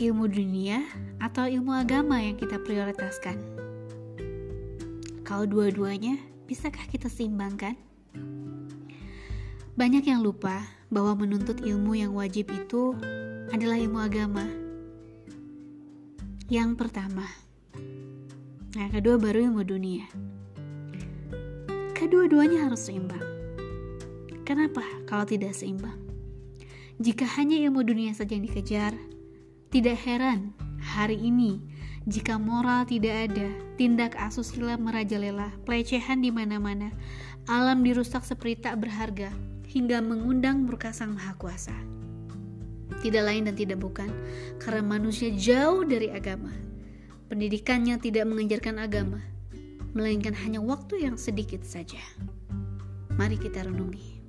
ilmu dunia atau ilmu agama yang kita prioritaskan? Kalau dua-duanya, bisakah kita seimbangkan? Banyak yang lupa bahwa menuntut ilmu yang wajib itu adalah ilmu agama. Yang pertama, yang kedua baru ilmu dunia. Kedua-duanya harus seimbang. Kenapa kalau tidak seimbang? Jika hanya ilmu dunia saja yang dikejar, tidak heran hari ini jika moral tidak ada, tindak asusila merajalela, pelecehan di mana-mana, alam dirusak seperti tak berharga, hingga mengundang murka Sang Maha Kuasa. Tidak lain dan tidak bukan, karena manusia jauh dari agama. Pendidikannya tidak mengajarkan agama, melainkan hanya waktu yang sedikit saja. Mari kita renungi.